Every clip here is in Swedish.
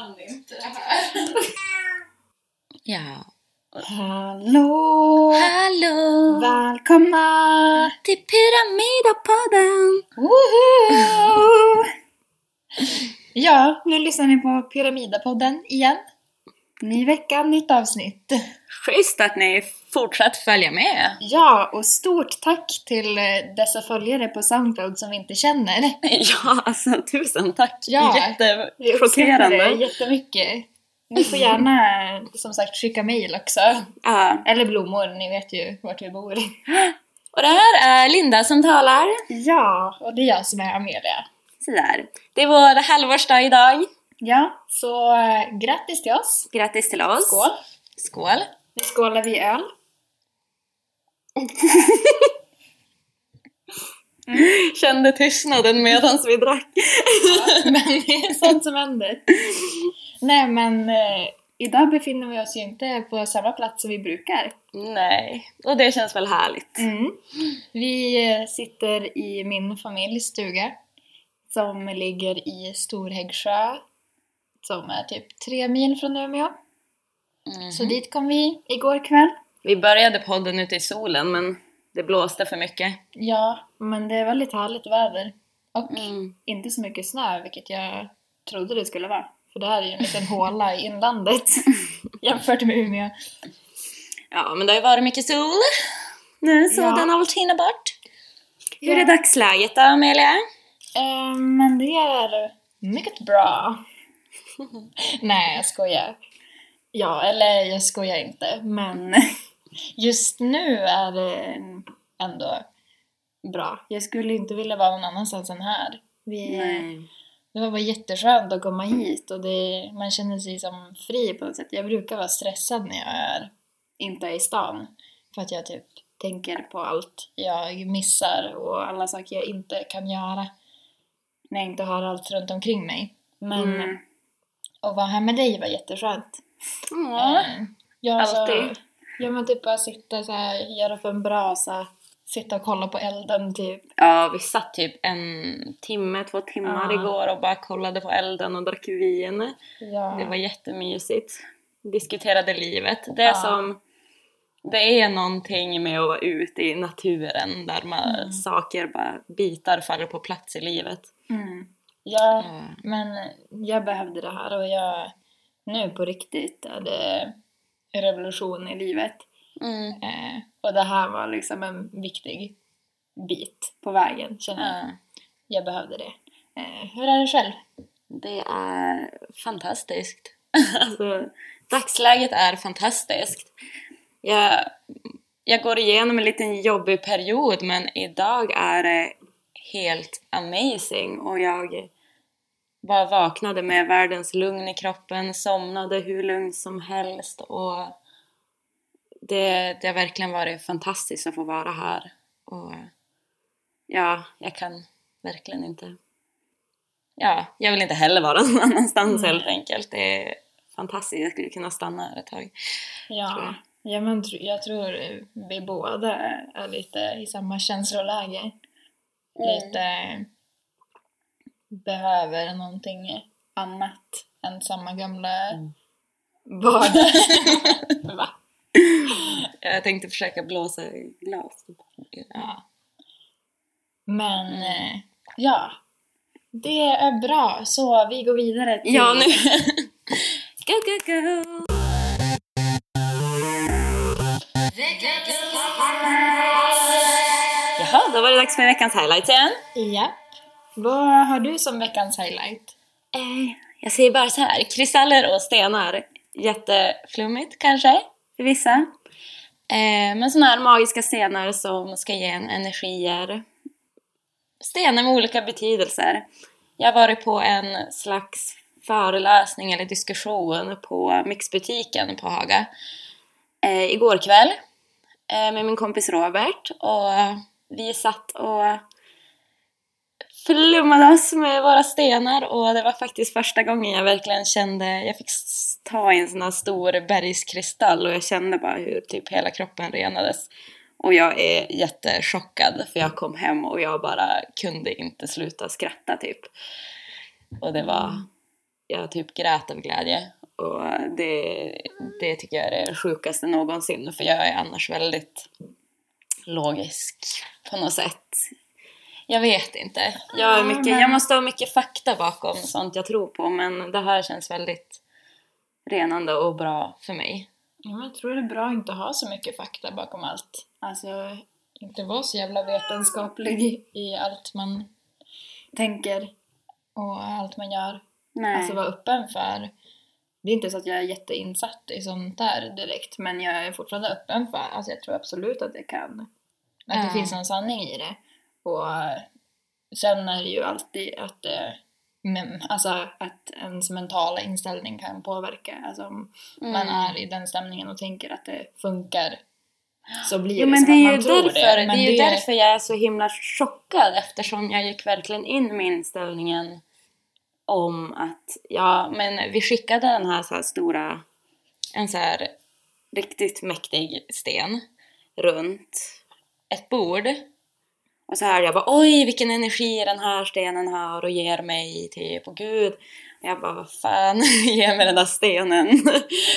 kan inte det här. Ja. Hallå! Hallå! Välkomna! Till Pyramidapodden! Woho! Ja, nu lyssnar ni på Pyramidapodden igen. Ny vecka, nytt avsnitt. Schysst att ni fortsatt följa med. Ja, och stort tack till eh, dessa följare på Soundcloud som vi inte känner. Ja, alltså tusen tack. Ja, Vi uppskattar det Jättechockerande. jättemycket. Ni får gärna som sagt skicka mail också. Ja. Eller blommor, ni vet ju vart vi bor. Och det här är Linda som talar. Ja, och det är jag som är Amelia. Sådär. Det är vår halvårsdag idag. Ja, så äh, grattis till oss. Grattis till oss. Skål! Skål. Nu skålar vi öl. Kände tystnaden medan vi drack. men det är sånt som händer. Nej men eh, idag befinner vi oss ju inte på samma plats som vi brukar. Nej, och det känns väl härligt. Mm. Vi eh, sitter i min familjs stuga som ligger i Storhäggsjö som är typ tre mil från Umeå. Mhm. Så dit kom vi igår kväll. Vi började podden ute i solen men det blåste för mycket. Ja, men det är väldigt härligt väder. Och Mm. inte så mycket snö, vilket jag trodde det skulle vara. För det här är ju en liten håla i inlandet jämfört med Umeå. Ja, men det har ju varit mycket sol. Nu så Ja. den har väl tinat bort. Hur Ja. är dagsläget då, Amelia? Eh, men det är mycket bra. Nej, jag skojar. Ja, eller jag skojar inte, men just nu är det ändå bra. Jag skulle inte vilja vara någon annanstans än här. Vi, Det var bara jätteskönt att komma hit och det, man känner sig som fri på något sätt. Jag brukar vara stressad när jag är, inte är i stan. För att jag typ tänker på allt jag missar och alla saker jag inte kan göra. När jag inte har allt runt omkring mig. Men Mm. att vara här med dig var jätteskönt. Ja. Eh, Ja, Alltid. Så, ja men typ bara sitta så här, göra på en brasa, sitta och kolla på elden typ. ja, vi satt typ en timme, två timmar Ja. igår och bara kollade på elden och drack vin. Ja. Det var jättemysigt. Diskuterade livet. Det är Ja. som... Det är någonting med att vara ute i naturen där man, Mm. saker bara, bitar faller på plats i livet. Mm. Ja, Ja. men jag behövde det här och jag... Nu på riktigt är det revolution i livet. Mm. Eh, och det här var liksom en viktig bit på vägen, känner jag. Ja. Jag behövde det. Eh, hur är det själv? Det är fantastiskt. alltså, dagsläget är fantastiskt. Jag, jag går igenom en liten jobbig period men idag är det helt amazing och jag bara vaknade med världens lugn i kroppen, somnade hur lugnt som helst och det, det har verkligen varit fantastiskt att få vara här. Och ja, jag kan verkligen inte ja, jag vill inte heller vara någon annanstans Nej. helt enkelt. Det är fantastiskt, jag skulle kunna stanna här ett tag. Ja, jag. ja men jag tror vi båda är lite i samma känsloläge. Lite behöver någonting annat än samma gamla Mm. vardag. Va? Jag tänkte försöka blåsa i glas. Ja. Men eh, ja, det är bra. Så vi går vidare till... Ja, nu! go, go, go! Jaha, då var det dags för veckans highlights igen. Ja. Vad har du som veckans highlight? Eh, jag säger bara så här, kristaller och stenar. Jätteflummigt kanske, för vissa. Eh, men sådana här magiska stenar som ska ge en energier. Stenar med olika betydelser. Jag har varit på en slags föreläsning eller diskussion på Mixbutiken på Haga eh, igår kväll eh, med min kompis Robert och vi satt och flummade oss med våra stenar och det var faktiskt första gången jag verkligen kände, jag fick ta i en sån här stor bergskristall och jag kände bara hur typ hela kroppen renades. Och jag är jättechockad för jag kom hem och jag bara kunde inte sluta skratta typ. Och det var, jag typ grät av glädje. Och det, det tycker jag är det sjukaste någonsin för jag är annars väldigt logisk på något sätt. Jag vet inte. Jag, är mycket, jag måste ha mycket fakta bakom sånt jag tror på men det här känns väldigt renande och bra för mig. Ja, jag tror det är bra att inte ha så mycket fakta bakom allt. Alltså, inte vara så jävla vetenskaplig i allt man tänker och allt man gör. Nej. Alltså vara öppen för... Det är inte så att jag är jätteinsatt i sånt där direkt, men jag är fortfarande öppen för... Alltså jag tror absolut att det kan... Att det finns någon sanning i det. Och eh, sen är det ju alltid att... eh, Men, alltså att ens mentala inställning kan påverka. Alltså om Mm. man är i den stämningen och tänker att det funkar så blir Jo det men som det är man tror därför, det. det, Men är ju därför jag är så himla chockad eftersom jag gick verkligen in med inställningen om att ja, men vi skickade den här, så här stora, en så här riktigt mäktig sten runt ett bord. Och så här jag bara oj vilken energi den här stenen har och ger mig typ och gud. Och jag bara vad fan, ge mig den där stenen.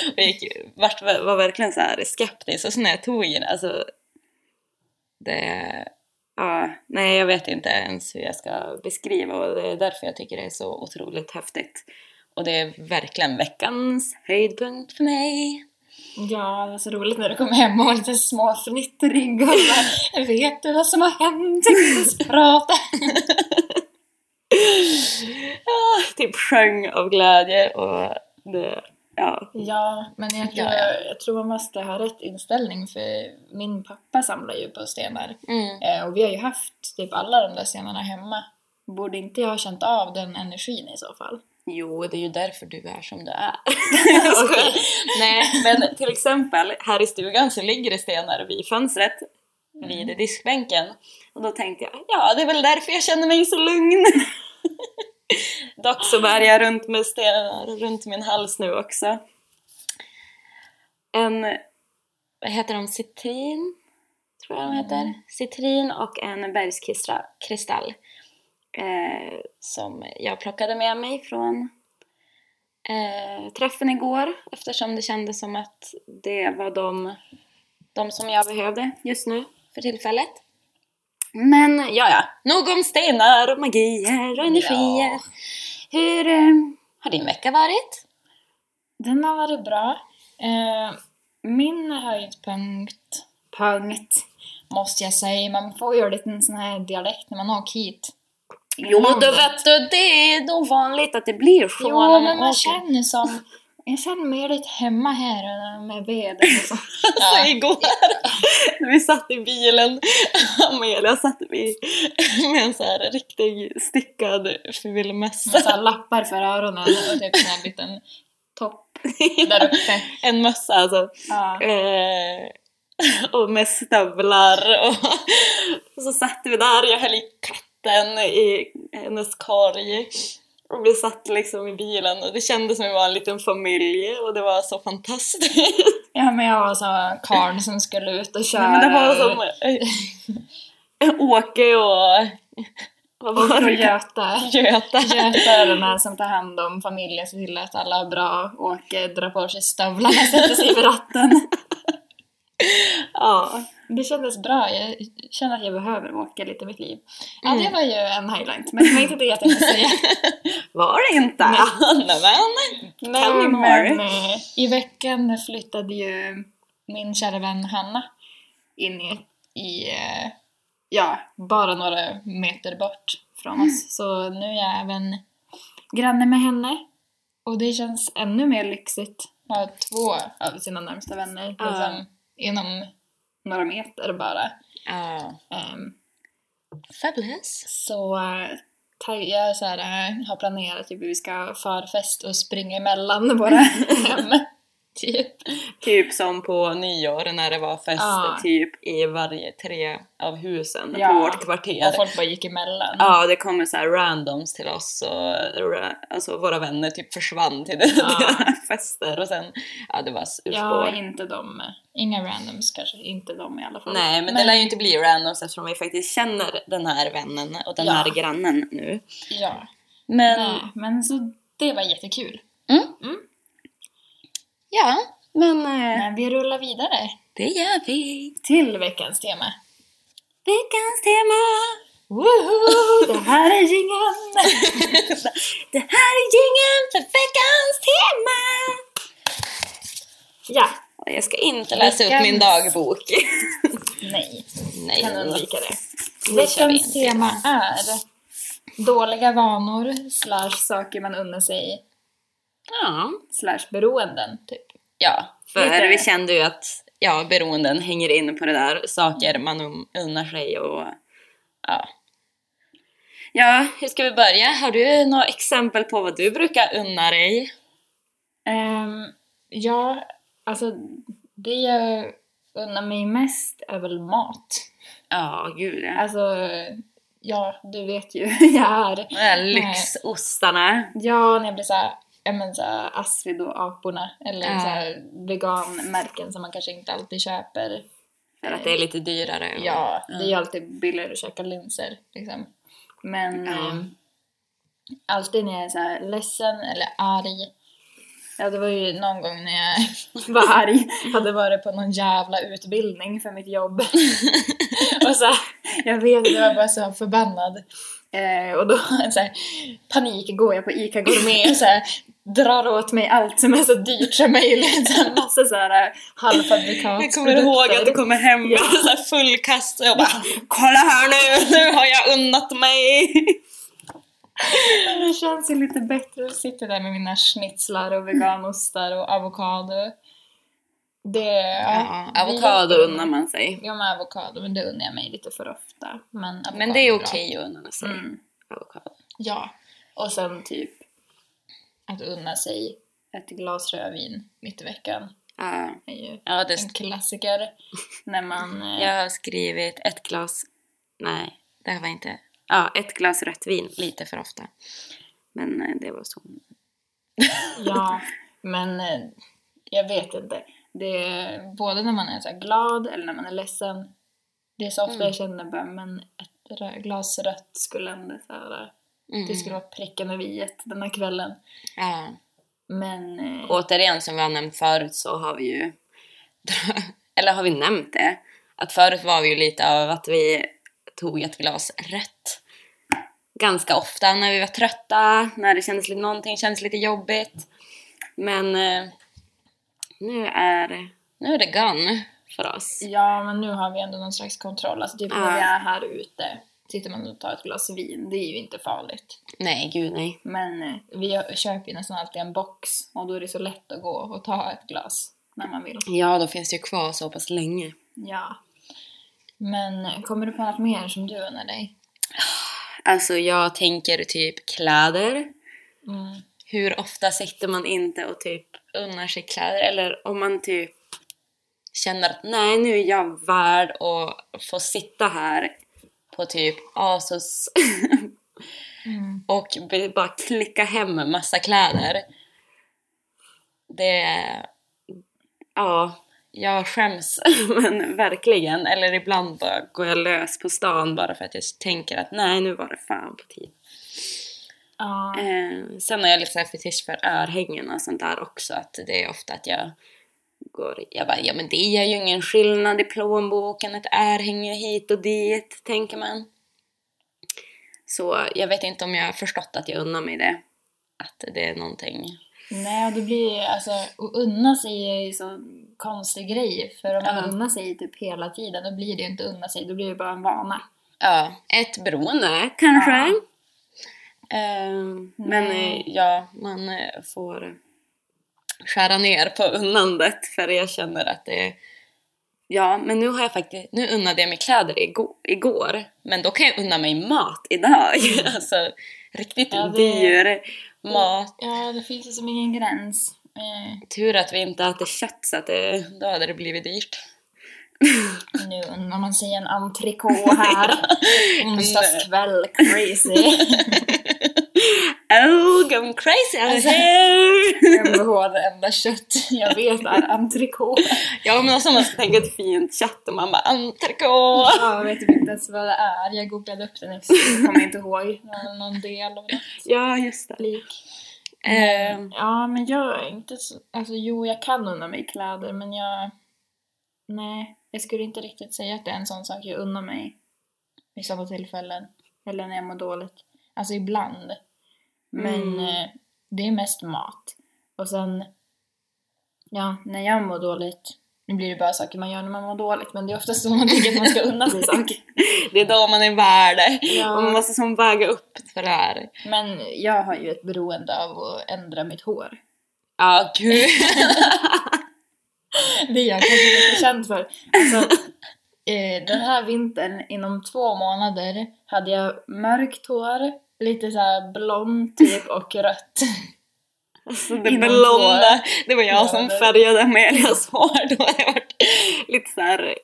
och jag gick, var, var verkligen så här skeptisk och så när jag tog i den, alltså det, ja, nej jag vet inte ens hur jag ska beskriva och det är därför jag tycker det är så otroligt häftigt. Och det är verkligen veckans höjdpunkt för mig. Ja, det var så roligt när du kom hem och var lite småfnittrig och bara Vet du vad som har hänt? Prata. Ah, typ sjöng av glädje och det, ja. Ja, men jag tror, Ja, ja. jag tror man måste ha rätt inställning för min pappa samlar ju på stenar. Mm. Eh, och vi har ju haft typ alla de där stenarna hemma. Borde inte jag ha känt av den energin i så fall? Jo, det är ju därför du är som du är. Nej, men till exempel här i stugan så ligger det stenar vid fönstret vid diskbänken. Och då tänkte jag, ja det är väl därför jag känner mig så lugn. Dock så bär jag runt med stenar runt min hals nu också. En, vad heter de, citrin? Tror jag de heter. Citrin och en bergskristall. Eh, som jag plockade med mig från eh, träffen igår eftersom det kändes som att det var de, de som jag behövde just nu för tillfället. Men ja, ja, nog om stenar och magier och energier. Ja. Hur eh, har din vecka varit? Den har varit bra. Eh, min höjdpunkt, punkt, måste jag säga, man får ju lite en sån här dialekt när man åker hit. Jo, Landet. då vet du, det är nog vanligt att det blir så Jo, men man känner som... Jag känner mig lite hemma här med vädret och så. Alltså igår när vi satt i bilen, Amelia satt vi med en så här riktig stickad ful Med så lappar för öronen och typ en liten topp där uppe. En mössa alltså. Ja. Eh, och med stövlar och, och så satt vi där, jag höll i katten i hennes korg. Och vi satt liksom i bilen och det kändes som vi var en liten familj och det var så fantastiskt. ja, men jag var så karln som skulle ut och köra. Nej, men det var som Åke och... Vad var Och det? Göta. Göta. Göta är den här som tar hand om familjen, ser till att alla har bra. Åke drar på sig stövlarna, sätter sig vid ratten. Ja. Det kändes bra. Jag känner att jag behöver åka lite i mitt liv. Ja, Mm. det var ju en highlight, men det var inte det jag tänkte säga. Var det inte? Nämen! Tell me Men more. i veckan flyttade ju min kära vän Hanna in i, i eh, ja, bara några meter bort från oss. Så nu är jag även granne med henne. Och det känns ännu mer lyxigt att ha två av sina närmsta vänner Ja. liksom, inom några meter bara. Ja. Ehm, Fabulous. så eh, jag så här, eh, har planerat typ, hur vi ska ha förfest och springa emellan våra hem. Typ. Typ som på nyår när det var fest Ja. typ i varje tre av husen Ja. på vårt kvarter. Och folk bara gick emellan. Ja, det kommer så här randoms till oss och alltså våra vänner typ försvann till Ja. fester och sen, ja det var Ja, urspår. inte de. Inga randoms kanske, inte de i alla fall. Nej, men, det lär ju inte bli randoms eftersom vi faktiskt känner den här vännen och den Ja. här grannen nu. Ja. Men Nej, men så det var jättekul. Mm. Mm. Ja, men eh, Men vi rullar vidare det gör vi. till veckans tema. Veckans tema! Woho! Det här är jingeln! Det här är jingeln för veckans tema! ja, Och Jag ska inte läsa upp Veckans- min dagbok. nej. Nej, Kan undvika det. Veckans tema är dåliga vanor slash saker man unnar sig Ja. slash beroenden, typ. Ja, för Lite. vi kände ju att ja, beroenden hänger in på det där, saker man un- unnar sig och ja. Ja, hur ska vi börja? Har du några exempel på vad du brukar unna dig? Ehm, ja, alltså det jag unnar mig mest är väl mat. Ja, gud ja. Alltså, ja, du vet ju hur jag är. Lyxostarna. Ja, när jag blir såhär, men såhär Astrid och aporna. Eller Ja. veganmärken som man kanske inte alltid köper. För att det är lite dyrare. Ja, det är ju alltid billigare att käka linser liksom. Men Ja. eh, alltid när jag är så här ledsen eller arg. Ja, det var ju någon gång när jag var arg, hade varit på någon jävla utbildning för mitt jobb. och så här, jag vet, jag var bara så förbannad. Eh, och då så här, panik går jag på ICA Gourmet och så här, drar åt mig allt som är så dyrt som möjligt. Så här, massa så här eh, halvfabrikat Jag kommer ihåg att du kommer hem med så här full kast och jag bara Kolla här nu, nu har jag unnat mig! Det känns ju lite bättre att sitta där med mina schnitzlar och veganostar och avokado. Det... Ja, det- avokado unnar man sig. Ja, med avokado, men det unnar jag mig lite för ofta. Men, Men det är okej att unna sig. Mm. Avokado. Ja. Och sen typ att unna sig ett glas rödvin mitt i veckan Ja, är ju ja det en klassiker. När man... eh, Jag har skrivit ett glas, nej det här var inte, ja ett glas rött vin lite för ofta. Men eh, det var så. Ja, men eh, jag vet inte. Det är både när man är så glad eller när man är ledsen. Det är så ofta Mm. jag känner bara, men ett glas rött skulle ändå så här, Mm. det skulle vara pricken över i den här kvällen. Ja. Men eh, Återigen som vi har nämnt förut så har vi ju, eller har vi nämnt det? Att förut var vi ju lite av att vi tog ett glas rött ganska ofta när vi var trötta, när det kändes lite, någonting kändes lite jobbigt. Men eh, nu är, nu är det gone för oss. ja, men nu har vi ändå någon slags kontroll. Alltså typ Ja. när vi är här ute, sitter man och tar ett glas vin, det är ju inte farligt. Nej, gud nej. Men eh, vi köper ju nästan alltid en box och då är det så lätt att gå och ta ett glas när man vill. Ja, då finns det ju kvar så pass länge. Ja. Men eh, kommer du på något mer som du unnar dig? Alltså jag tänker typ kläder. Mm. Hur ofta sitter man inte och typ unnar sig kläder? Eller om man typ känner att nej, nu är jag värd att få sitta här på typ Asos Mm. och bara klicka hem massa kläder. Det... Ja, jag skäms men verkligen. Eller ibland bara går jag lös på stan bara för att jag tänker att nej, nu var det fan på tid. Ja. Eh, sen har jag lite så här fetisch för örhängen och sånt där också. Att det är ofta att jag går... Jag bara, ja men det gör ju ingen skillnad i plånboken. Ett örhänge hit och dit, tänker man. Så jag vet inte om jag har förstått att jag unnar mig det. Att det är någonting... Nej, och det blir alltså, att unna sig är ju så konstig grej. För om man Ja. unnar sig typ hela tiden, då blir det ju inte unna sig, då blir det bara en vana. Ja, ett beroende kanske. Ja. Eh, men eh, ja, man eh, får skära ner på unnandet för jag känner att det Ja, men nu har jag faktiskt, nu unnade jag mig kläder igår, igår men då kan jag unna mig mat idag. alltså riktigt Ja, det- dyr mat. Ja, det finns ju som ingen gräns. Eh, Tur att vi inte äter kött så att det, då hade det blivit dyrt. nu unnar man sig en entrecote här. Onsdagskväll, crazy. Oh, going crazy out Alltså- here! MVH, det enda kött jag vet är entrecote. Ja men alltså man ska tänka ett fint kött och man bara entrecote! Ja, jag vet typ inte ens vad det är. Jag googlade upp det nyss. Jag kommer inte ihåg någon, del av något Ja just det. lik. Eh, Ja, men jag är inte så... Alltså jo, jag kan unna mig kläder, men jag... Nej, jag skulle inte riktigt säga att det är en sån sak jag unnar mig vid sådana tillfällen. Eller när jag mår dåligt. Alltså ibland. Men Mm. eh, det är mest mat. Och sen... Ja, när jag mår dåligt... Nu blir det bara saker man gör när man mår dåligt, men det är oftast så man tycker att man ska unna sig saker. det är då man är värd det. Ja. Och man måste som väga upp för det här. Men jag har ju ett beroende av att ändra mitt hår. Ja, gud. Det är jag kanske lite känd för. Alltså, eh, den här vintern, inom två månader, hade jag mörkt hår, lite så här blont typ och rött. Alltså det Inom blonda, det var jag Ja, som det- färgade Amelias hår. Då har jag varit lite så här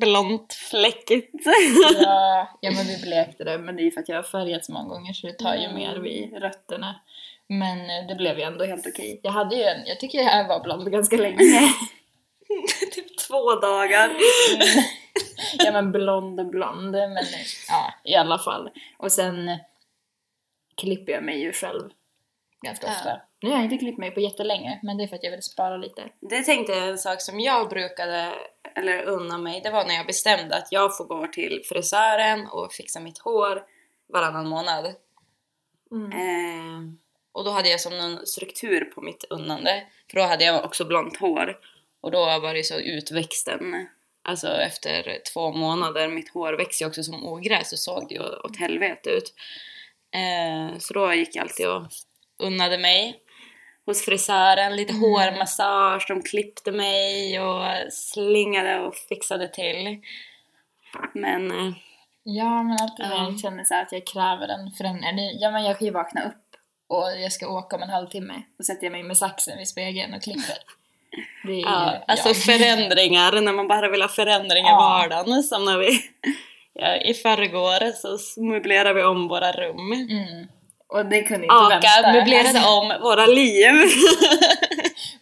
blont fläckigt. Ja, ja men vi blekte det, men det är för att jag har färgat så många gånger så det tar ju Mm. mer vid rötterna. Men eh, det blev ju ändå helt okej. Jag hade ju en, jag tycker jag var blond ganska länge. typ två dagar. ja men blond och blond, men ja i alla fall. Och sen klipper jag mig ju själv ganska Ja. ofta. Nu har jag inte klippt mig på jättelänge, men det är för att jag vill spara lite. Det tänkte jag en sak som jag brukade, eller unna mig, det var när jag bestämde att jag får gå till frisören och fixa mitt hår varannan månad. Mm. Eh, och då hade jag som någon struktur på mitt unnande. För då hade jag också blont hår. Och då var det så utväxten. Alltså efter två månader, mitt hår växer ju också som ogräs och såg ju åt helvete ut. Eh, så då gick jag alltid och unnade mig hos frisören, lite Mm. hårmassage, de klippte mig och slingade och fixade till. Men eh, Ja, men alltid när Ja. jag känner så att jag kräver en förändring. Ja, men jag kan ju vakna upp och jag ska åka om en halvtimme. Då sätter jag mig med saxen vid spegeln och klipper. Är Ja, alltså jag. förändringar, när man bara vill ha förändring i Ja. vardagen. Som när vi, ja, i förrgår så möblerade vi om våra rum. Mm. Och det kunde inte Aka vänta. möblerade Alltså, om våra liv.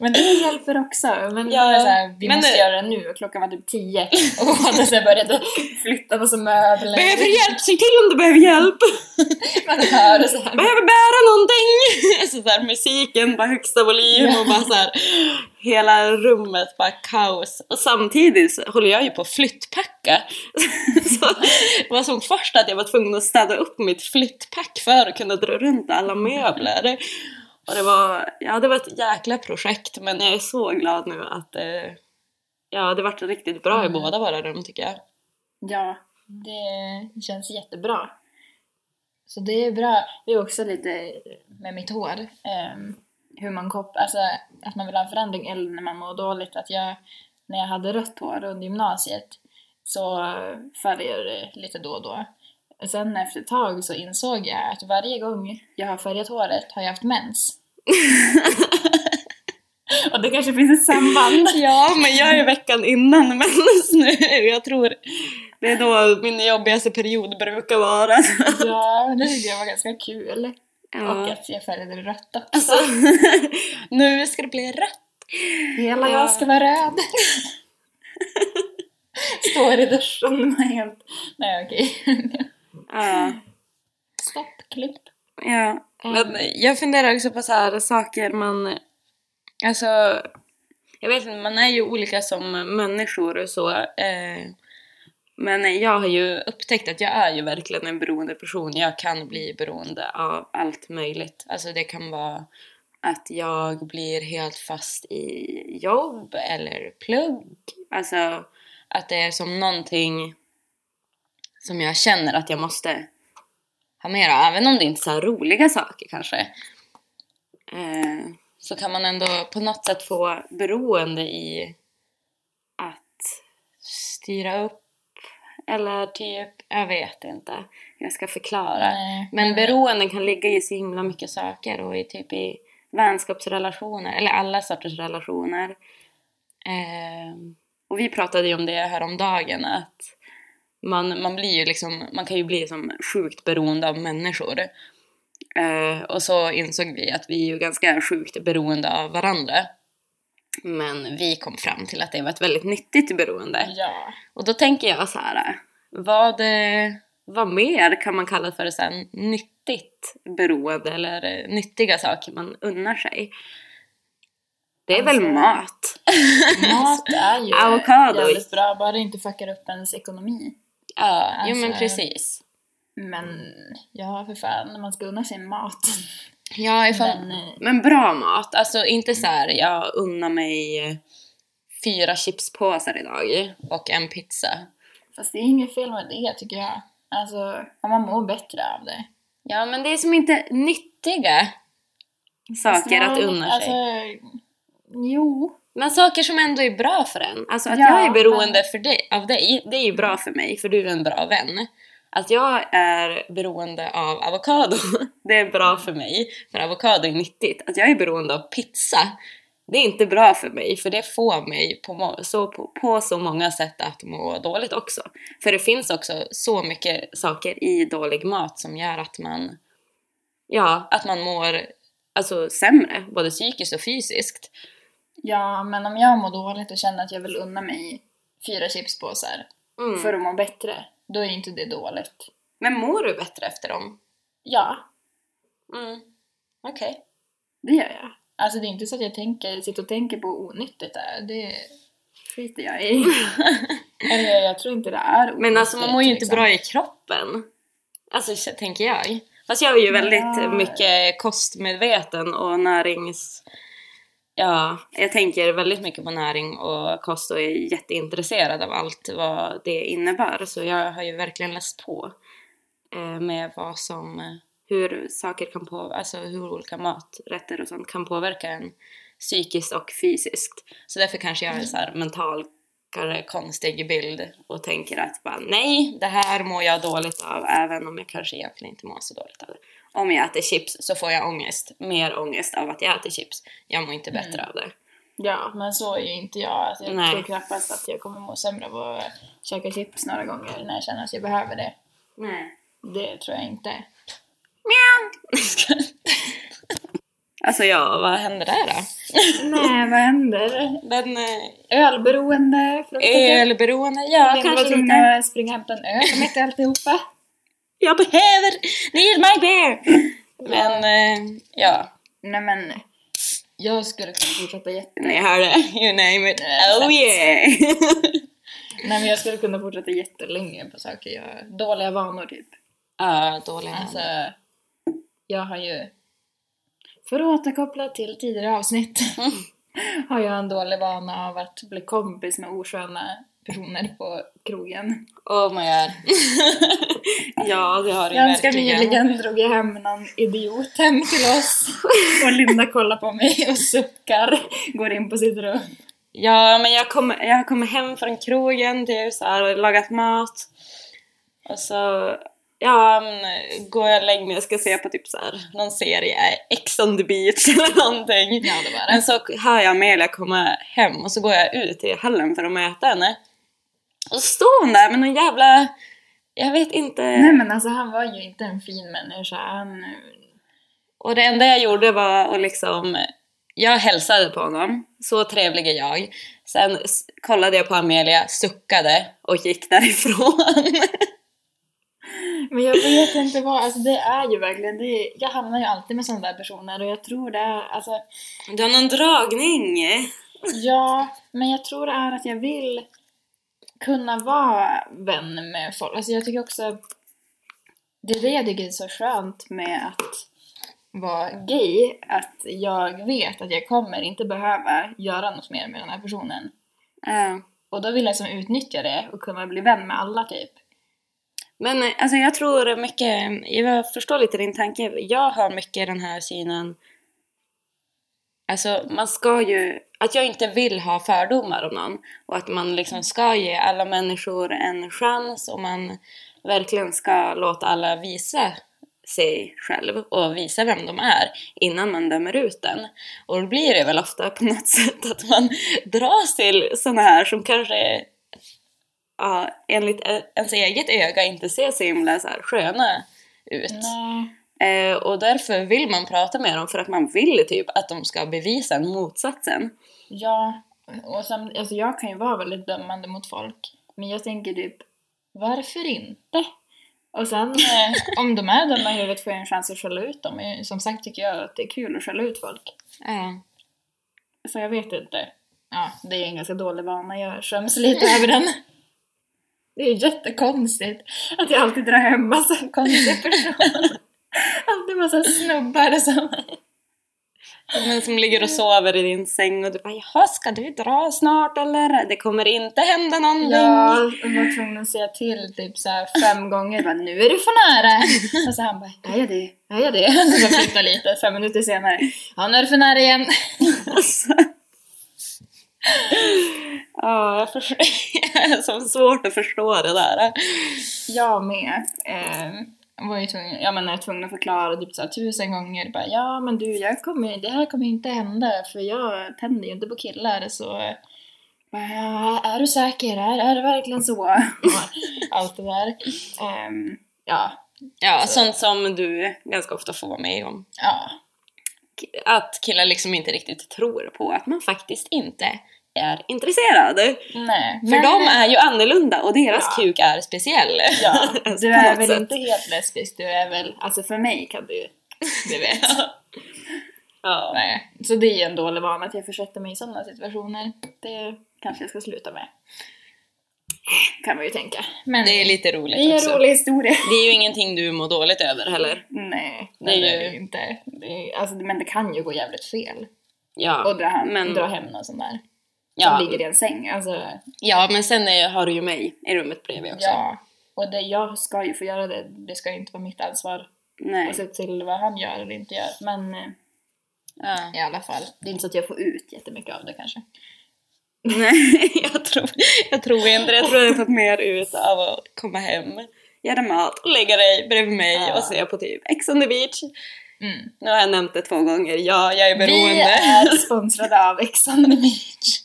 Men det hjälper också. Men Ja, så här, vi men måste det- göra det nu och klockan var typ tio. Och hade så här börjat flytta på så möbler. behöver hjälp, säg till om du behöver hjälp! Man hör så här. Behöver bära någonting! Så där, musiken på högsta volym och bara så här, hela rummet bara kaos. Och samtidigt så håller jag ju på att flyttpacka. Så det var som först att jag var tvungen att städa upp mitt flyttpack för att kunna dra runt alla möbler. Och det var, ja det var ett jäkla projekt men jag är så glad nu att eh, ja, det vart riktigt bra i Mm. båda våra rum tycker jag. Ja, det känns jättebra. Så det är bra. Det är också lite med mitt hår. ehm, hur man kopplar, alltså att man vill ha en förändring eller när man mår dåligt. Att jag, när jag hade rött hår under gymnasiet så färgade det lite då och då. Sen efter ett tag så insåg jag att varje gång jag har färgat håret har jag haft mens. och det kanske finns ett samband. Ja, men jag är veckan innan mens nu. Jag tror det är då min jobbigaste period brukar vara. Ja, det tyckte jag var ganska kul. Och Ja. att jag färgade rött också. Alltså, nu ska det bli rött. Hela Ja. jag ska vara röd. Står i duschen med helt... Nej okej. Ja. Stopp, klipp. ja. Men jag funderar också på så här saker man... Alltså, jag vet inte, man är ju olika som människor och så. Eh, men jag har ju upptäckt att jag är ju verkligen en beroende person. Jag kan bli beroende av allt möjligt. Alltså det kan vara att jag blir helt fast i jobb eller plugg. Alltså att det är som någonting som jag känner att jag måste ha av. Även om det inte är så roliga saker kanske. Eh, så kan man ändå på något sätt få beroende i att styra upp eller typ, jag vet inte jag ska förklara. Nej. Men beroenden kan ligga i så himla mycket saker och i typ i vänskapsrelationer, eller alla sorters relationer. Ehm, och vi pratade ju om det häromdagen att man, man blir ju liksom, man kan ju bli som sjukt beroende av människor. Eh, och så insåg vi att vi är ju ganska sjukt beroende av varandra. Men vi kom fram till att det var ett väldigt nyttigt beroende. Ja. Och då tänker jag så här, vad, eh, vad mer kan man kalla för så här nyttigt beroende eller nyttiga saker man unnar sig? Det är väl Alltså, mat? Mat är ju Avokado. jävligt bra, bara det inte fuckar upp ens ekonomi. Ja, jo men Alltså- precis. Men ja, för fan, man ska unna sig mat. Ja, ifall, Men, eh, men bra mat. Alltså inte så här, jag unnar mig fyra chipspåsar idag och en pizza. Fast det är inget fel med det tycker jag. Alltså, om man mår bättre av det. Ja, men det är som inte nyttiga saker att Nej, unna alltså, sig. Jo. Men saker som ändå är bra för en. Alltså att Ja, jag är beroende men- för dig, av dig, det är ju bra för mig för du är en bra vän. Att jag är beroende av avokado, det är bra för mig för avokado är nyttigt. Att jag är beroende av pizza, det är inte bra för mig för det får mig på, så, på, på så många sätt att må dåligt också. För det finns också så mycket saker i dålig mat som gör att man, ja, att man mår alltså, sämre, både psykiskt och fysiskt. Ja, men om jag mår dåligt och känner att jag vill unna mig fyra chipspåsar Mm. för att må bättre, då är inte det dåligt. Men mår du bättre efter dem? Ja, Mm. Okej. det gör jag. Alltså det är inte så att jag tänker, sitter och tänker på onyttigt det är. Det skiter jag i. Eller jag tror inte det är onyttigt, Men alltså man mår ju inte liksom. bra i kroppen. Alltså så tänker jag. Fast jag är ju väldigt Ja. mycket kostmedveten och närings... Ja, jag tänker väldigt mycket på näring och kost och är jätteintresserad av allt vad det innebär. Så jag har ju verkligen läst på eh, med vad som, eh, hur saker kan påverka, alltså hur olika maträtter och sånt kan påverka en psykiskt och fysiskt. Så därför kanske jag är så här mental kanske konstig bild och tänker att bara, nej, det här mår jag dåligt av även om jag kanske egentligen inte mår så dåligt av det. Om jag äter chips så får jag ångest, mer ångest av att jag äter chips. Jag mår inte bättre av det. Ja, men så är ju inte jag. Alltså, jag Nej. tror knappast att jag kommer må sämre av att käka chips några gånger när jag känner att jag behöver det. Nej. Det tror jag inte. alltså ja, vad händer där då? Nej, vad händer? Men eh, Ölberoende? ölberoende, ja var kanske tvungen lite. att springa och hämta en öl mitt i alltihopa. Jag behöver, need my beer! Men eh, ja, Nej men, jag skulle kunna fortsätta jätte... ni hörde, you name it. Oh yeah! Nej men jag skulle kunna fortsätta jättelänge på saker jag... Dåliga vanor typ. Ja, dåliga Alltså, vanor. jag har ju... För att återkoppla till tidigare avsnitt har jag en dålig vana av att bli kompis med osköna personer på krogen. Oh my god. ja, det har du Ganska verkligen. nyligen drog jag hem någon idiot hem till oss och Linda kollar på mig och suckar, går in på sitt rum. Ja, men jag kommer, jag kommer hem från krogen, så här, och lagat mat. Och så, ja, men, går jag mig och ska se på typ så här, någon serie, Ex on the beach eller någonting. Ja, det var det. Men så hör jag Amelia komma hem och så går jag ut i hallen för att möta henne. Och så står hon där med någon jävla, jag vet inte. Nej men alltså han var ju inte en fin människa. Han... Och det enda jag gjorde var att liksom, jag hälsade på honom, så trevlig är jag. Sen kollade jag på Amelia, suckade och gick därifrån. Men jag vet inte vad, alltså det är ju verkligen, det är, jag hamnar ju alltid med sådana där personer och jag tror det är, alltså Du har någon dragning? Ja, men jag tror det är att jag vill kunna vara vän med folk. Alltså jag tycker också... Det är det jag tycker är så skönt med att vara gay. Att jag vet att jag kommer inte behöva göra något mer med den här personen. Ja. Och då vill jag som utnyttja det och kunna bli vän med alla typ. Men eh, alltså jag tror mycket, jag förstår lite din tanke. Jag har mycket den här synen, alltså man ska ju, att jag inte vill ha fördomar om någon. Och att man liksom ska ge alla människor en chans och man verkligen ska låta alla visa sig själv och visa vem de är innan man dömer ut den. Och då blir det väl ofta på något sätt att man dras till såna här som kanske ja, enligt ens eget öga inte ser så himla så här sköna ut. Nej. Eh, och därför vill man prata med dem för att man vill typ att de ska bevisa motsatsen. Ja, och sam, alltså jag kan ju vara väldigt dömande mot folk. Men jag tänker typ, varför inte? Och sen eh, om de är dumma i huvudet får jag en chans att skälla ut dem. Som sagt tycker jag att det är kul att skälla ut folk. Ja. Så jag vet inte. Ja, det är en ganska dålig vana. Jag skäms lite över den. Det är jättekonstigt att jag alltid drar hem massa konstiga personer. Alltid massa snubbar som... Men som ligger och sover i din säng och du bara Jaha, ska du dra snart eller? Det kommer inte hända någonting. Ja, och var tvungen att säga till typ så fem gånger. Bara, nu är du för nära! Och så han bara, är jag det? Är jag det? Så jag flyttar lite, fem minuter senare. Ja, nu är du för nära igen. Ja, jag är så svårt att förstå det där. Jag med. Eh, var ju tvungen, jag var tvungen att förklara typ så här, tusen gånger. Bara, ja men du, jag kommer, det här kommer inte hända för jag tänder ju inte på killar så... Bara, är du säker? Är, är det verkligen så? Allt det där. Ehm, ja, Ja, sånt som du ganska ofta får vara med om. ja. Att killar liksom inte riktigt tror på att man faktiskt inte är intresserad. Nej. För de är ju annorlunda och deras Ja. kuk är speciell. Ja, du är väl sätt. inte helt lesbisk, du är väl, alltså för mig kan du, du vet. Ja. Nej, så det är ju en dålig vana att jag försätter mig i sådana situationer. Det kanske jag ska sluta med. Kan man ju tänka. Men Det är lite roligt det är också. en rolig historia. Det är ju ingenting du mår dåligt över heller. Nej, Det är det är ju- inte. Det är, alltså, men det kan ju gå jävligt fel. Ja, Och dra hem, men, dra hem någon sån där. Ja, Som ligger i en säng. Alltså, ja, men sen är, har du ju mig i rummet bredvid också. ja. Och det, jag ska ju få göra det. Det ska ju inte vara mitt ansvar Nej. att se till vad han gör eller inte gör. Men eh, Ja. i alla fall. Det är inte så att jag får ut jättemycket av det kanske. Nej, jag tror, jag tror inte det. Jag tror jag har fått mer ut av att komma hem, göra mat och lägga dig bredvid mig Ja. och se på typ Ex on the beach. Mm. Nu har jag nämnt det två gånger. Ja, jag är beroende. Vi är sponsrade av Ex on the beach.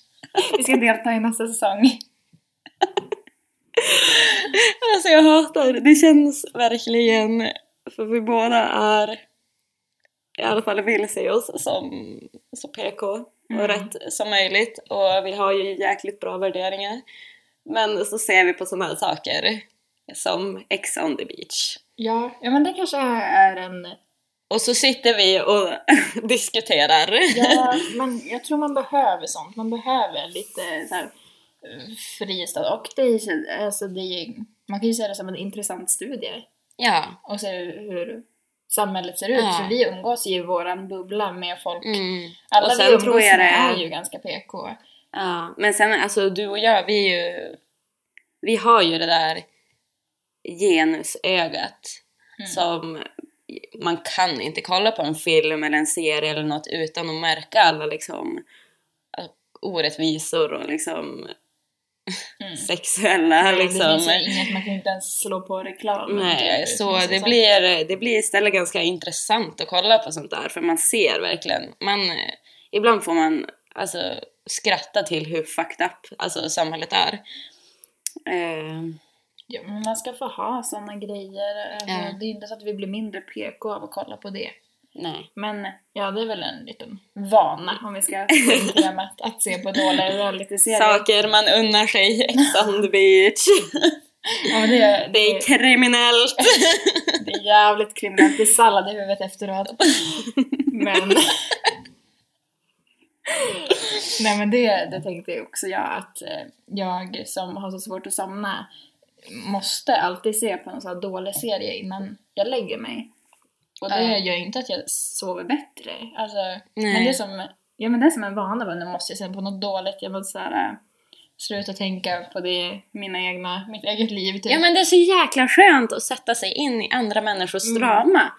Vi ska delta i nästa säsong. Alltså jag hatar det. Det känns verkligen, för vi båda är i alla fall vill se oss som så PK och Mm. rätt som möjligt och vi har ju jäkligt bra värderingar. Men så ser vi på sådana här saker som Ex on the beach. Ja, ja men det kanske är en... Och så sitter vi och diskuterar. Ja, men jag tror man behöver sånt. Man behöver lite så här eh, fristad. Och det är, alltså det är, man kan ju säga det som en intressant studie. Ja. Och se hur samhället ser ut. Ja. För vi umgås ju i våran bubbla med folk. Mm. Alla Och vi sen umgås tror jag med det- är ju ganska PK. Ja, men sen alltså du och jag, vi är ju... Vi har ju det där genusögat Mm. som man kan inte kolla på en film eller en serie eller något utan att märka alla liksom äh, orättvisor och liksom Mm. sexuella Det liksom. finns ju inget, man kan inte ens slå på reklam. Nej, så ju det så- blir, det blir istället ganska intressant att kolla på sånt där för man ser verkligen, man, eh, ibland får man alltså skratta till hur fucked up alltså, samhället är. Eh, Ja, men man ska få ha såna grejer. Alltså, Ja. Det är inte så att vi blir mindre PK av att kolla på det. nej. Men ja, det är väl en liten vana om vi ska temat att se på dåliga realityserier. Saker man unnar sig, Ex on the beach. Ja, det, är, Det är kriminellt. det är jävligt kriminellt. Det är sallad i huvudet efteråt. Men... Nej men det, det tänkte jag också jag att eh, jag som har så svårt att somna måste alltid se på en sån här dålig serie innan jag lägger mig. Och det Ja. gör ju inte att jag sover bättre. Alltså, Nej. men det är som, ja men det är som en vana, bara, nu måste jag se på något dåligt, jag måste såhär äh, sluta tänka på det, mina egna, mitt eget liv typ. Ja men det är så jäkla skönt att sätta sig in i andra människors Mm. drama.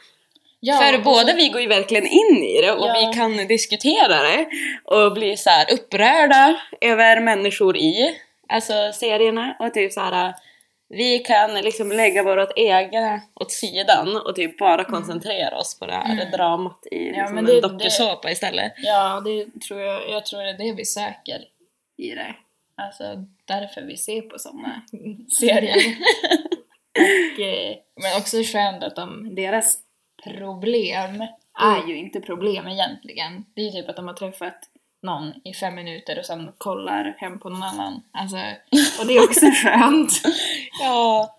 Ja, För båda så- vi går ju verkligen in i det och Ja. vi kan diskutera det och bli så här upprörda över människor i alltså serierna och typ så här vi kan liksom lägga vårt egna åt sidan och typ bara koncentrera oss på det här Mm. dramat i Ja, liksom en det- dokusåpa istället. Ja, det tror jag, jag tror det är det vi söker i det. Alltså därför vi ser på såna serier. Och, eh, men också skönt att de, deras problem är ju inte problem egentligen. Det är ju typ att de har träffat någon i fem minuter och sen kollar hem på någon annan. Alltså, och det är också skönt. Ja.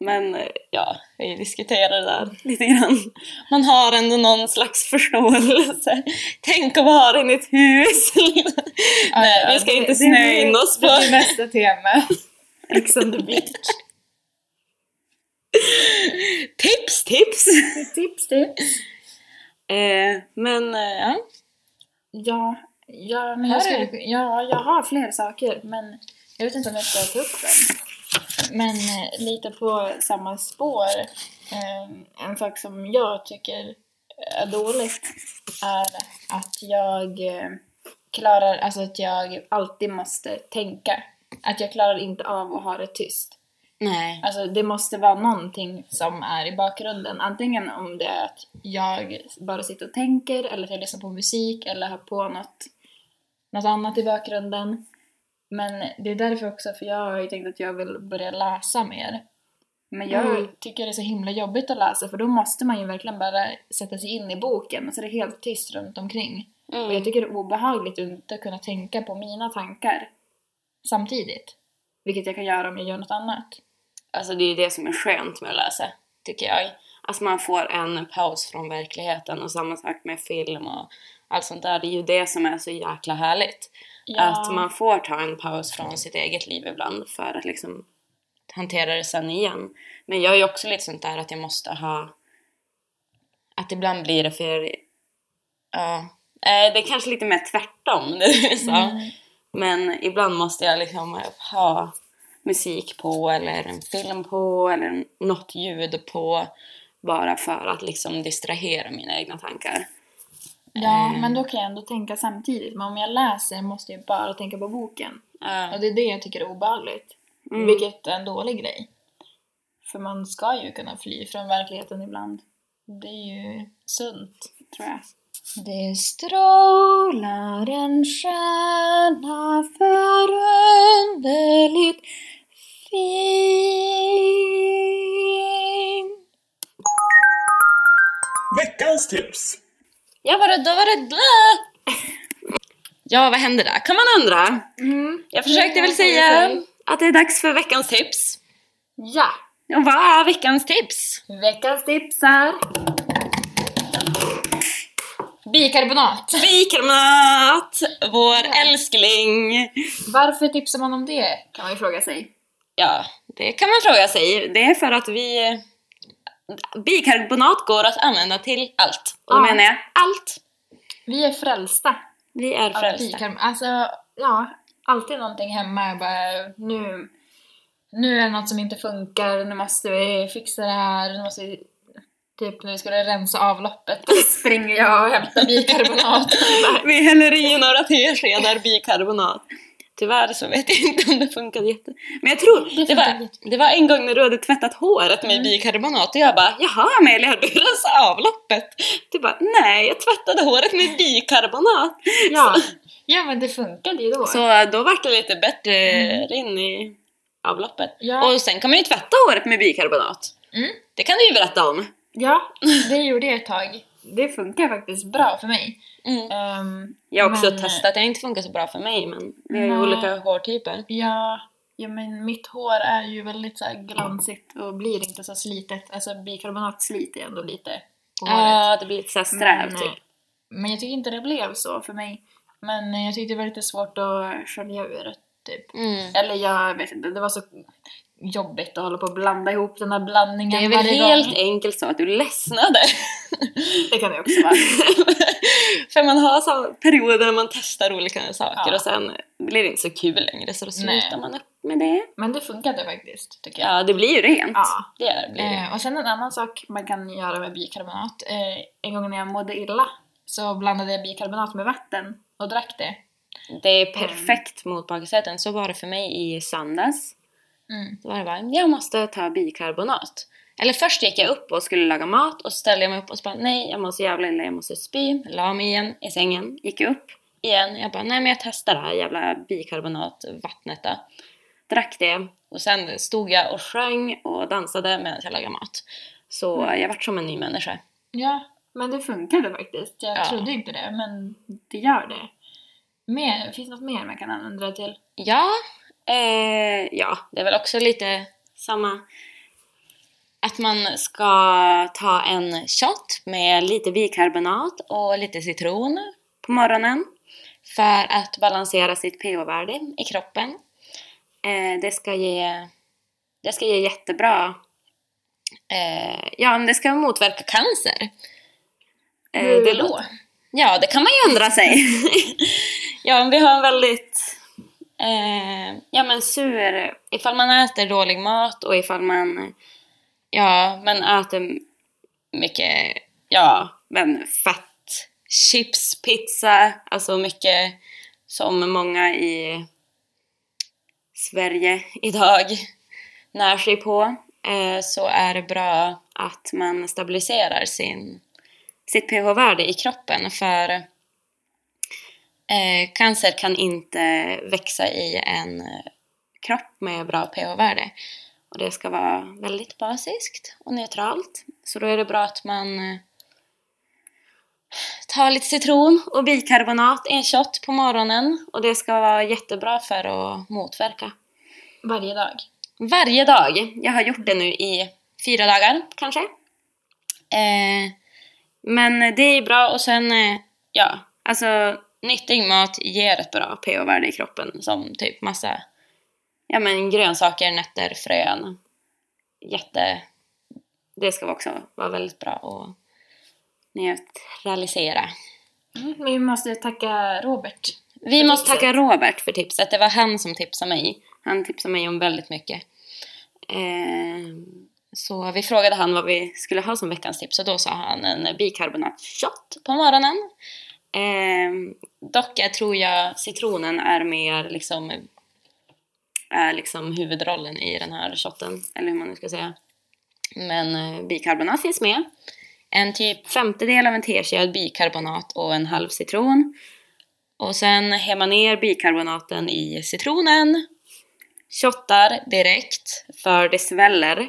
Men ja, vi diskuterar det där lite grann. Man har ändå någon slags förståelse. Tänk att vara i ett hus! Nej, vi ska inte snöa in oss på... Det blir nästa tema. Ex on the beach. Tips, tips! tips, tips. Eh, men eh, ja, Ja, ja, men jag, skulle, ja, jag har fler saker men jag vet inte om jag ska ta upp dem. Men eh, lite på samma spår. Eh, en sak som jag tycker är dåligt är att jag eh, klarar, alltså att jag alltid måste tänka. Att jag klarar inte av att ha det tyst. nej. Alltså det måste vara någonting som är i bakgrunden. Antingen om det är att jag bara sitter och tänker eller att jag lyssnar på musik eller har på något, något annat i bakgrunden. Men det är därför också, för jag har ju tänkt att jag vill börja läsa mer. Men jag Mm. tycker det är så himla jobbigt att läsa för då måste man ju verkligen bara sätta sig in i boken och så är det helt tyst runt omkring. Och jag Mm. tycker det är obehagligt att inte kunna tänka på mina tankar samtidigt. Vilket jag kan göra om jag gör något annat. Alltså det är ju det som är skönt med att läsa, tycker jag. Alltså man får en paus från verkligheten och samma sak med film och allt sånt där. Det är ju det som är så jäkla härligt. Att man får ta en paus från sitt eget liv ibland för att liksom hantera det sen igen. Men jag är ju också lite sånt där att jag måste ha... Att ibland blir det för... Ja. Eh, Det är kanske lite mer tvärtom, du sa. Mm. Men ibland måste jag liksom ha musik på eller en film på eller något ljud på bara för att liksom distrahera mina egna tankar. Ja, Eh. men då kan jag ändå tänka samtidigt. Men om jag läser måste jag bara tänka på boken. Ja. Och det är det jag tycker är obehagligt. Mm. Vilket är en dålig grej. För man ska ju kunna fly från verkligheten ibland. Det är ju sunt, tror jag. Det strålar en stjärna förunderligt fin. Veckans tips! Ja, var det, då var det blä! Ja, vad hände där? Kan man undra. Mm. Jag försökte väl säga att det är dags för veckans tips. Ja! Och vad är veckans tips? Veckans tips är... Bikarbonat. Bikarbonat! Vår älskling! Varför tipsar man om det? Kan man ju fråga sig. Ja, det kan man fråga sig. Det är för att vi... Bikarbonat går att använda till allt. Och då Ja. menar jag allt. Vi är frälsta Vi är frälsta. Alltså, ja, alltid någonting hemma. Jag bara, nu, nu är det något som inte funkar, nu måste vi fixa det här, nu måste vi... Typ när vi skulle rensa avloppet, då springer jag och hämtar bikarbonat. Vi häller i några teskedar bikarbonat. Tyvärr så vet jag inte om det funkade jätte... Men jag tror, det, var, det var en gång när du hade tvättat håret med bikarbonat och jag bara Jaha Amelia, har du rensat avloppet? Du bara Nej, jag tvättade håret med bikarbonat. ja. ja, men det funkade ju då. Så då vart det lite bättre rinn i avloppet. Ja. Och sen kan man ju tvätta håret med bikarbonat. Mm. Det kan du ju berätta om. Ja, det gjorde jag ett tag. Det funkar faktiskt bra för mig. Mm. Ehm, Jag har också men- testat, det har inte funkat så bra för mig men vi har ju olika hårtyper. Ja, ja, men mitt hår är ju väldigt så glansigt och blir inte så slitet. Alltså bikarbonat sliter ändå lite på håret. Ja, det blir lite såhär strävt Men, typ. Men jag tycker inte det blev så för mig. Men jag tyckte det var lite svårt att skölja ur det, typ. Mm. Eller jag vet inte, det var så jobbigt att hålla på och blanda ihop den här blandningen Det är väl helt gång. enkelt så att du ledsnade. Det kan det också vara. För man har så perioder när man testar olika saker Ja. och sen blir det inte så kul längre så då Nej. slutar man upp med det. Men det funkade faktiskt, tycker jag. Ja, det blir ju rent. Ja. Det blir det. Eh, och sen en annan sak man kan göra med bikarbonat. Eh, en gång när jag mådde illa så blandade jag bikarbonat med vatten och drack det. Det är perfekt mot baksäten. Så var det för mig i söndags. Mm. Då var det bara, jag måste ta bikarbonat. Eller först gick jag upp och skulle laga mat och så ställde jag mig upp och så bara, nej jag måste jävla illa, jag måste spy. La mig igen i sängen, gick upp igen. Jag bara, nej men jag testar det här jävla bikarbonatvattnet då. Drack det och sen stod jag och sjöng och dansade medan jag lagade mat. Så jag vart som en ny människa. Ja, men det funkade faktiskt. Jag Ja. trodde inte det, men det gör det. Mer, finns det något mer man kan använda det till? Ja, eh, ja, det är väl också lite samma. att man ska ta en shot med lite bikarbonat och lite citron på morgonen för att balansera sitt pH-värde i kroppen. Eh, det, ska ge, det ska ge jättebra... Eh, ja, det ska motverka cancer. Eh, Hur det då? låter- Ja, det kan man ju undra sig. ja, vi har en väldigt... Eh, ja, men sur... Ifall man äter dålig mat och ifall man... Ja, men äter mycket... Ja, men fett. Chips, pizza, alltså mycket som många i Sverige idag när sig på. Eh, så är det bra att man stabiliserar sin sitt pH-värde i kroppen för eh, cancer kan inte växa i en eh, kropp med bra pH-värde. Och det ska vara väldigt basiskt och neutralt. Så då är det bra att man eh, tar lite citron och bikarbonat i en shot på morgonen. Och det ska vara jättebra för att motverka. Varje dag. Varje dag. Jag har gjort det nu i fyra dagar kanske. Eh, men det är bra och sen, eh, ja, alltså nyttig mat ger ett bra pH-värde i kroppen som typ massa, ja men grönsaker, nötter, frön. Jätte, det ska också vara väldigt bra att neutralisera. Mm, vi måste tacka Robert. Vi måste tipset. tacka Robert för tipset. Det var han som tipsade mig. Han tipsade mig om väldigt mycket. Eh, så vi frågade han vad vi skulle ha som veckans tips och då sa han en bikarbonatshot på morgonen. Eh, dock jag tror jag citronen är mer liksom är liksom huvudrollen i den här shotten, eller hur man nu ska säga. Men eh, bikarbonat finns med. En typ femtedel av en tesked bikarbonat och en halv citron. Och sen hämmar man ner bikarbonaten i citronen. Shottar direkt, för det sväller.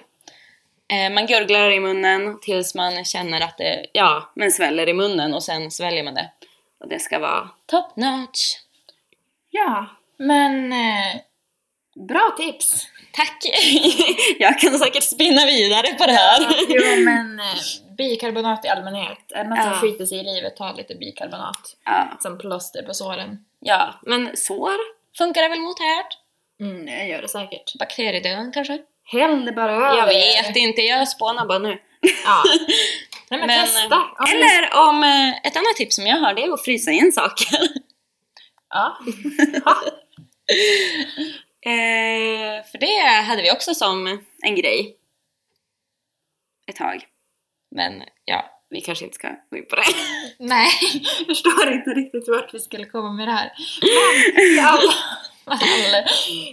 Eh, man gurglar i munnen tills man känner att det ja, men sväller i munnen och sen sväljer man det. Och det ska vara top notch. Ja, men eh, bra tips. Tack! Jag kan säkert spinna vidare på det här. jo, men eh, bikarbonat i allmänhet. Är det något som Ja. skiter sig i livet, ta lite bikarbonat. Ja, Som plåster på såren. ja, men sår funkar det väl mot här? Mm, jag gör det säkert. Bakteriedöden kanske? Häll det bara över. Jag vet inte, jag spånar bara nu. Ja. Nej men, Men, testa. Om ni- Eller om eh, ett annat tips som jag har det är att frysa in saker. Ja. eh, för det hade vi också som en grej. Ett tag. Men ja, vi kanske inte ska gå in på det. Nej, jag förstår inte riktigt vart vi skulle komma med det här.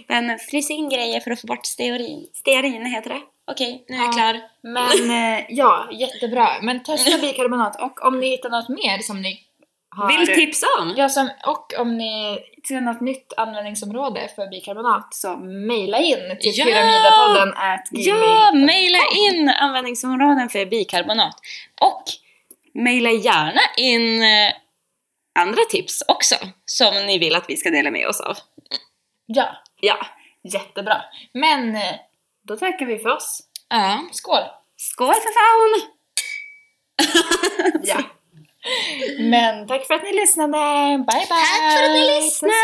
Men. Men frys in grejer för att få bort stearin. Stearin heter det. Okej, nu är jag Ja. klar. Men eh, ja, jättebra. Men testa bikarbonat och om ni hittar något mer som ni har... Vill tipsa om? Ja, som, och om ni ser något nytt användningsområde för bikarbonat så mejla in till Ja! pyramidapodden Ja, mejla in användningsområden för bikarbonat. Och mejla gärna in eh, andra tips också som ni vill att vi ska dela med oss av. Ja, Ja, jättebra. Men eh, då tackar vi för oss. ja. Skål! skål för fan! Ja. Men tack för att ni lyssnade. Bye bye! Tack för att ni lyssnade!